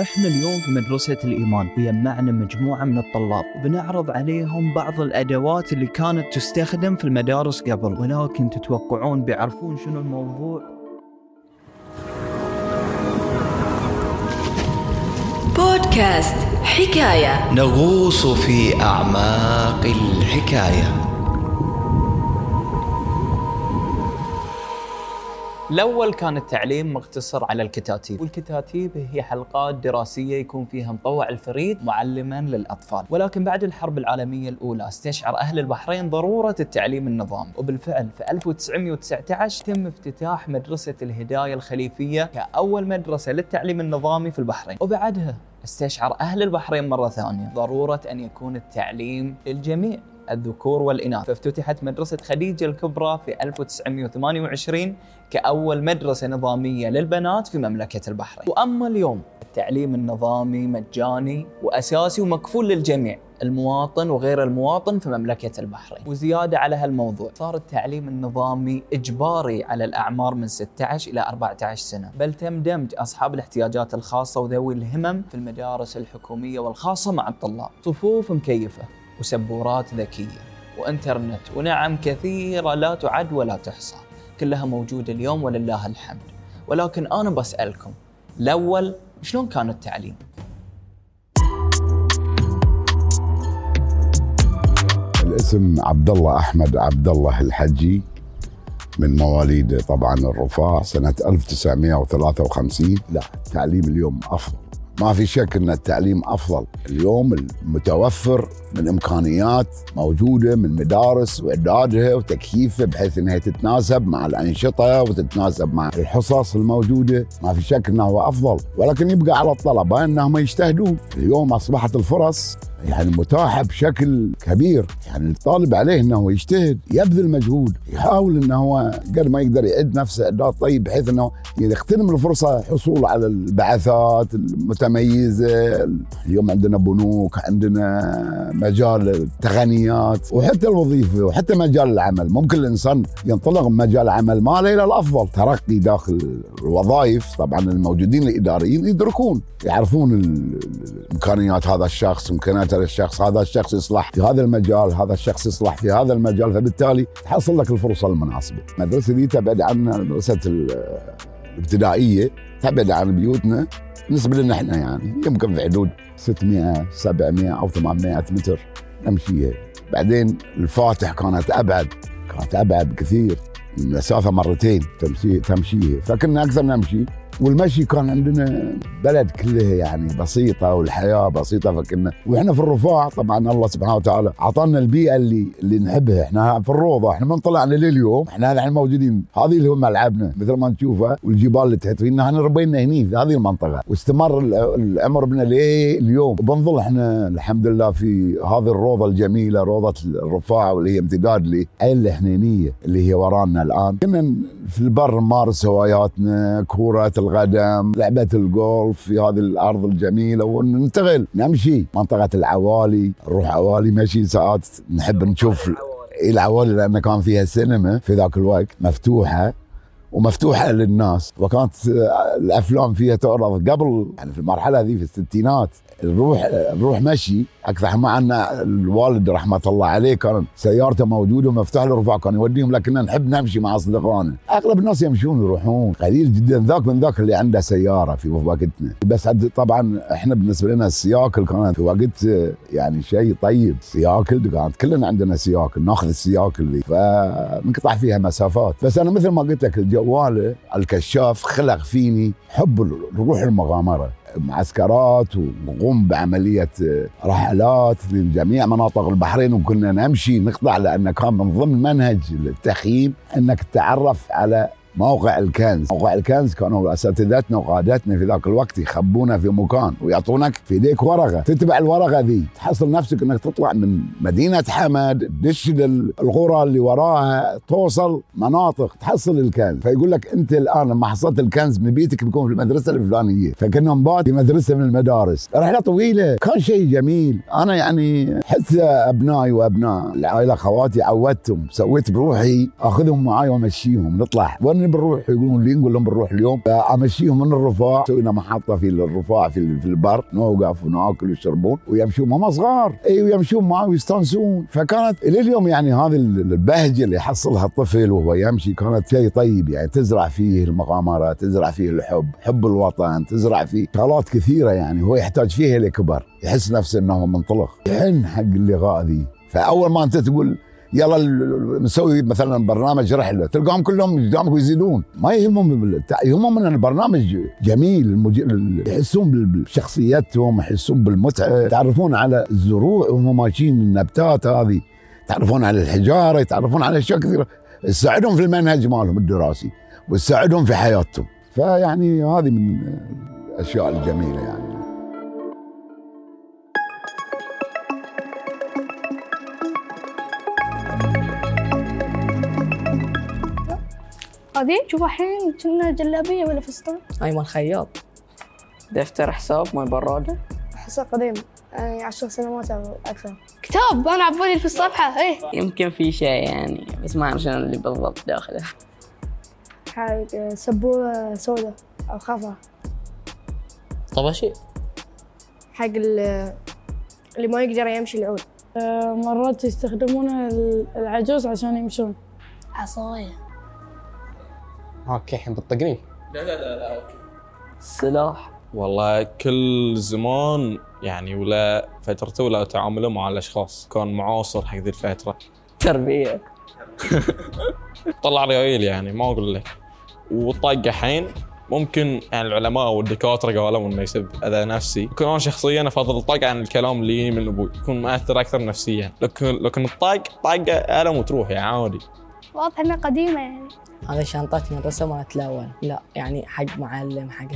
إحنا اليوم في مدرسة الإيمان. ويجمعنا مجموعة من الطلاب. وبنعرض عليهم بعض الأدوات اللي كانت تستخدم في المدارس قبل. ولكن تتوقعون بيعرفون شنو الموضوع؟ بودكاست حكاية. نغوص في أعماق الحكاية. الأول كان التعليم مقتصر على الكتاتيب. والكتاتيب هي حلقات دراسية يكون فيها مطوع الفريد معلما للأطفال. ولكن بعد الحرب العالمية الأولى استشعر أهل البحرين ضرورة التعليم النظامي وبالفعل في 1919 تم افتتاح مدرسة الهداية الخليفية كأول مدرسة للتعليم النظامي في البحرين. وبعدها استشعر أهل البحرين مرة ثانية ضرورة أن يكون التعليم للجميع. الذكور والإناث. فافتتحت مدرسة خديجة الكبرى في 1928 كأول مدرسة نظامية للبنات في مملكة البحرين. وأما اليوم التعليم النظامي مجاني وأساسي ومكفول للجميع المواطن وغير المواطن في مملكة البحرين. وزيادة على هالموضوع صار التعليم النظامي إجباري على الأعمار من 16 إلى 14 سنة. بل تم دمج أصحاب الاحتياجات الخاصة وذوي الهمم في المدارس الحكومية والخاصة مع الطلاب. صفوف مكيفة. وسبورات ذكية وإنترنت ونعم كثيرة لا تعد ولا تحصى. كلها موجودة اليوم ولله الحمد. ولكن أنا بسألكم الأول شلون كان التعليم؟ الاسم عبد الله أحمد عبد الله الحجي من مواليد طبعا الرفاع سنة 1953 لا التعليم اليوم أفضل. ما في شك أن التعليم أفضل. اليوم المتوفر من إمكانيات موجودة من مدارس واعدادها وتكييفها بحيث إنها تتناسب مع الأنشطة وتتناسب مع الحصص الموجودة. ما في شك إنه هو أفضل. ولكن يبقى على الطلبة إنهم يجتهدون. اليوم أصبحت الفرص يعني متاحة بشكل كبير. يعني الطالب عليه إنه يجتهد يبذل مجهود يحاول إنه هو قد ما يقدر يعد نفسه اعداد طيب بحيث إنه يغتنم الفرصة حصول على البعثات المتميزة. اليوم عندنا بنوك عندنا مجال التقنيات وحتى الوظيفة وحتى مجال العمل. ممكن الإنسان ينطلق من مجال العمل ماله إلى الأفضل ترقي داخل الوظائف. طبعا الموجودين الإداريين يدركون يعرفون الإمكانيات هذا الشخص إمكانيات هذا الشخص هذا الشخص يصلح في هذا المجال هذا الشخص يصلح في هذا المجال فبالتالي تحصل لك الفرصة المناسبة. المدرسة دي تبعد عن مدرسة الابتدائية تبعد عن بيوتنا بالنسبة لنا إحنا يعني يمكن في حدود 600 700 أو 800 متر نمشيها بعدين الفاتح كانت أبعد كانت أبعد بكثير المسافة مرتين تمشي تمشيه فكنا أكثر نمشي والمشي كان عندنا بلد كلها يعني بسيطة والحياة بسيطة فكنا وإحنا في الرفاع طبعا الله سبحانه وتعالى أعطانا البيئة اللي اللي نحبها. إحنا في الروضة إحنا من طلعنا لليوم إحنا الحين موجودين. هذه اللي هو ملعبنا مثل ما نشوفه والجبال اللي تحت فينا. إحنا ربينا هني في هذه المنطقة. واستمر العمر بنا اليوم وبنظل إحنا الحمد لله في هذه الروضة الجميلة روضة الرفاع واللي هي امتداد لعين الحنينيه اللي هي ورانا الآن. كنا في البر نمارس هواياتنا كورة القدم لعبة الجولف في هذه الأرض الجميلة وننتقل نمشي منطقة العوالي نروح عوالي مشي ساعات نحب نشوف العوالي لأن كان فيها سينما في ذاك الوقت مفتوحة. ومفتوحة للناس. وكانت الأفلام فيها تعرض قبل يعني في المرحلة هذه في الستينات نروح نروح مشي. أكثر مع أن الوالد رحمة الله عليه كان سيارته موجودة ومفتوح له رفع كان يوديهم لكننا نحب نمشي مع أصدقائنا. أغلب الناس يمشون يروحون. قليل جدا ذاك من ذاك اللي عنده سيارة في وقتنا. بس طبعا إحنا بالنسبة لنا السياكل كانت في وقت يعني شيء طيب. سياكل كانت كلنا عندنا سياكل ناخذ السياكل اللي فنقطع فيها مسافات. بس أنا مثل ما قلت لك جواله الكشاف خلق فيني حب روح المغامرة. معسكرات ونقوم بعملية رحلات لجميع مناطق البحرين وكنا نمشي نقطع لأن كان من ضمن منهج التخييم أنك تتعرف على موقع الكنز. موقع الكنز كانوا أساتذتنا وقادتنا في ذاك الوقت يخبونا في مكان ويعطونك في إيديك ورقة. تتبع الورقة ذي. تحصل نفسك إنك تطلع من مدينة حمد تدش للقرى اللي وراها توصل مناطق تحصل الكنز. فيقول لك أنت الآن لما حصلت الكنز من بيتك بيكون في المدرسة الفلانية. فكنا نبات في مدرسة من المدارس. رحلة طويلة. كان شيء جميل. أنا يعني حتى أبنائي وأبناء العائلة خواتي عودتهم سويت بروحي أخذهم معاي وأمشيهم. نطلع. وأنا بنروح يقولون لي نقول لهم بنروح اليوم. امشيهم من الرفاع سوينا محطة في الرفاع في, في البر نوقف وناكل ويشربون ويمشون. هم صغار. اي ويمشون معي ويستانسون. فكانت إلى اليوم يعني هذه البهجة اللي يحصلها الطفل وهو يمشي كانت شيء طيب يعني. تزرع فيه المغامرة تزرع فيه الحب حب الوطن تزرع فيه شغلات كثيرة يعني. هو يحتاج فيها لكبر يحس نفسه إنه منطلق. يحن حق اللقاء ذي. فأول ما أنت تقول يلا نسوي مثلا برنامج رحله تلقاهم كلهم قدامك ويزيدون. ما يهمهم يهمهم إن البرنامج جميل يحسون بشخصيتهم يحسون بالمتعة. يتعرفون على الزروع وهم ماشيين النباتات هذه. يتعرفون على الحجارة يتعرفون على أشياء كثيرة. تساعدهم في المنهج مالهم الدراسي وتساعدهم في حياتهم. فيعني هذه من الأشياء الجميلة يعني. هذه شوف الحين كنا جلابية ولا فستان. ايمن خياط. دفتر حساب مال براده حصة قديم. يعني عشر سنوات أو أكثر. كتاب أنا عبالي في الصفحه إيه يمكن في شيء يعني بس ما أعرف شنو اللي بالضبط داخله حق سبورة سوداء أو خضراء طبشي حق ال- اللي ما يقدر يمشي العود. آه، مرات يستخدمون ال- العجوز عشان يمشون. عصايه okay الحين بتطقني. السلاح والله كل زمان يعني ولا فترته ولا تعامله مع الأشخاص. كان معاصر حق ذي الفترة. تربية. طلع ريايل يعني ما أقول لك. والطق الحين ممكن يعني العلماء والدكاتره قالوا إنه يسبب أذى نفسي. لكن أنا شخصيا افضل الطق عن الكلام اللي يجي من أبوي يكون مؤثر أكثر نفسيا. لكن لكن الطق طقه ألم وتروح يعني عادي. واضح إنها قديمة يعني. هذه شنطتي مدرسة ما تلون. لا يعني حق معلم حق.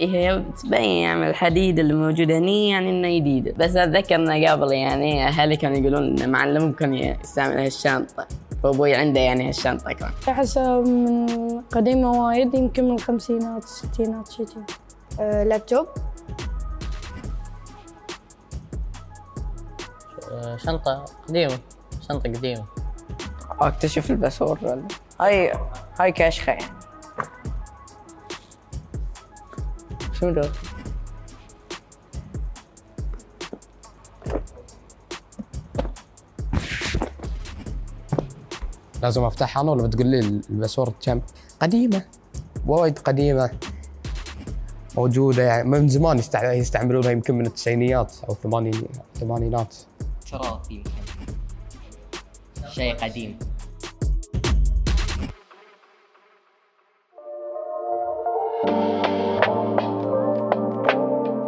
هي بتبين يعني الحديد اللي موجود هني يعني إنه جديد. بس اتذكر انه قبل يعني أهلي كانوا يقولون إن معلمهم كان يستعمل هالشنطة. فأبوي عنده يعني هالشنطة كمان أحسها من قديمة وايد يمكن من الخمسينات الستينات شي. آه لابتوب؟ شنطة قديمة. شنطة قديمة. اكتشف ال password. ولا هاي هاي كشخة يعني شنو ده؟ لازم افتحها أنا ولا بتقول لي ال password كم؟ قديمة وايد قديمة. موجودة يعني من زمان يستع- يستعملونها يمكن من التسعينيات أو الثماني- الثمانينات تراث يمكن شيء قديم.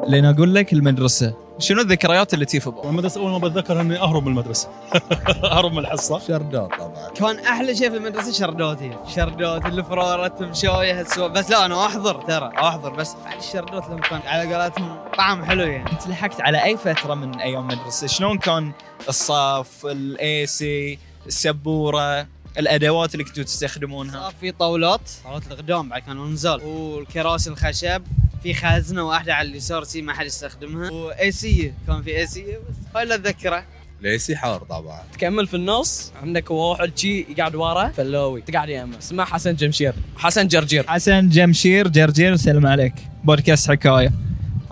لين أقول لك المدرسة. شنو الذكريات اللي تجي في بالك؟ المدرسة أول ما بتذكر إني أهرب من المدرسة. أهرب من الحصة. شردات طبعا. كان أحلى شيء في المدرسة شردوتي شردوت الفرارة المشايه هالسوالف بس لا أنا أحضر ترى أحضر بس. بعد الشردوت لما كان على قولتهم طعم حلو يعني. أنت لحقت على أي فترة من أيام المدرسة؟ شلون كان الصف الاي سي السبورة الأدوات اللي كنتوا تستخدمونها؟ صار في طاولات طاولات القدام بعد كانوا نزال والكراسي الخشب. في خازنة واحدة على اليسار سي ما حد يستخدمها. وايسيه كان في ايسيه بس هاي اللي اتذكره ليسي حار طبعا. تكمل في النص. عندك واحد شي قاعد ورا. فلاوي. تقعد يمه اسمه حسن جمشير. حسن جرجير. حسن جمشير جرجير سلم عليك. بودكاست حكاية.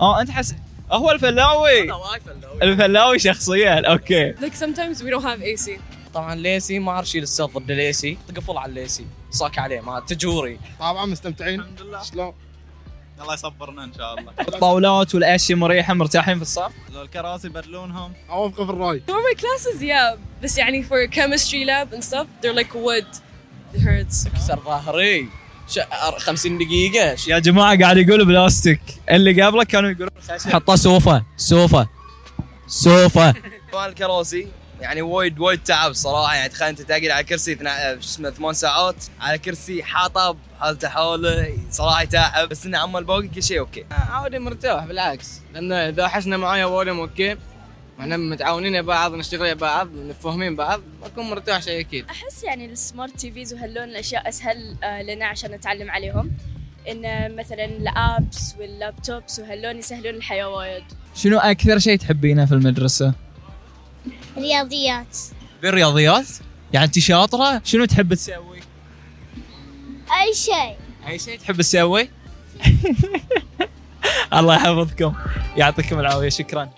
آه أنت حسن هو الفلاوي. الفلاوي شخصيا. أوكي. Like sometimes we don't have AC. طبعا ليسي ما أعرف شيء للسيل ضد ليسي تقفل على الليسي صاك عليه ما تجوري. طبعا مستمتعين. الحمد لله. شلون؟ الله يصبرنا إن شاء الله. الطاولات والأشياء مريحة مرتاحين في الصف. لو الكراسي يبدلونهم. اوافق في الرأي. For my classes, yeah. بس يعني for chemistry lab and stuff, they're like wood. It hurts. كسر ظهري ش... 50 دقيقة. يا جماعة قاعد يقول بلاستيك. اللي قبله كانوا يقولون حطه sofa. sofa. sofa. الكراسي يعني وايد وايد تعب صراحة. يعني تخيل أنت تقعد على كرسي اثنا- شو اسمه ثمان ساعات على كرسي حاطب حالته حاله صراحة يتعب. بس إنه عمال باقي كل شيء okay. عادي مرتاح بالعكس. لأن إذا حسنا معايا وادم okay إحنا متعاونين بعض نشتغل بعض فاهمين بعض بكون مرتاح شيء أكيد. أحس يعني ال smart TVs وهاللون الأشياء أسهل آه، لنا عشان نتعلم عليهم. إن مثلا الابس واللابتوبس وهاللون يسهلون الحياة وايد. شنو أكثر شيء تحبينه في المدرسة؟ رياضيات بالرياضيات؟ يعني انت شاطره؟ شنو تحب تسوي؟ أي شيء أي شيء تحب تسوي؟ الله يحفظكم يعطيكم العافية شكرا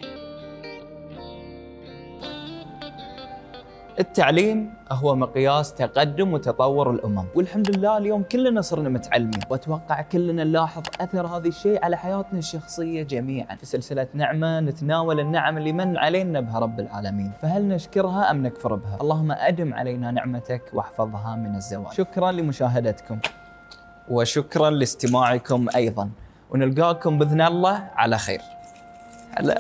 التعليم هو مقياس تقدم وتطور الأمم، والحمد لله اليوم كلنا صرنا متعلمين، وأتوقع كلنا نلاحظ أثر هذا الشيء على حياتنا الشخصية جميعا، في سلسلة نعمة نتناول النعم اللي من علينا بها رب العالمين، فهل نشكرها أم نكفر بها؟ اللهم أدم علينا نعمتك واحفظها من الزوال. شكرا لمشاهدتكم. وشكرا لاستماعكم أيضا، ونلقاكم بإذن الله على خير. هلا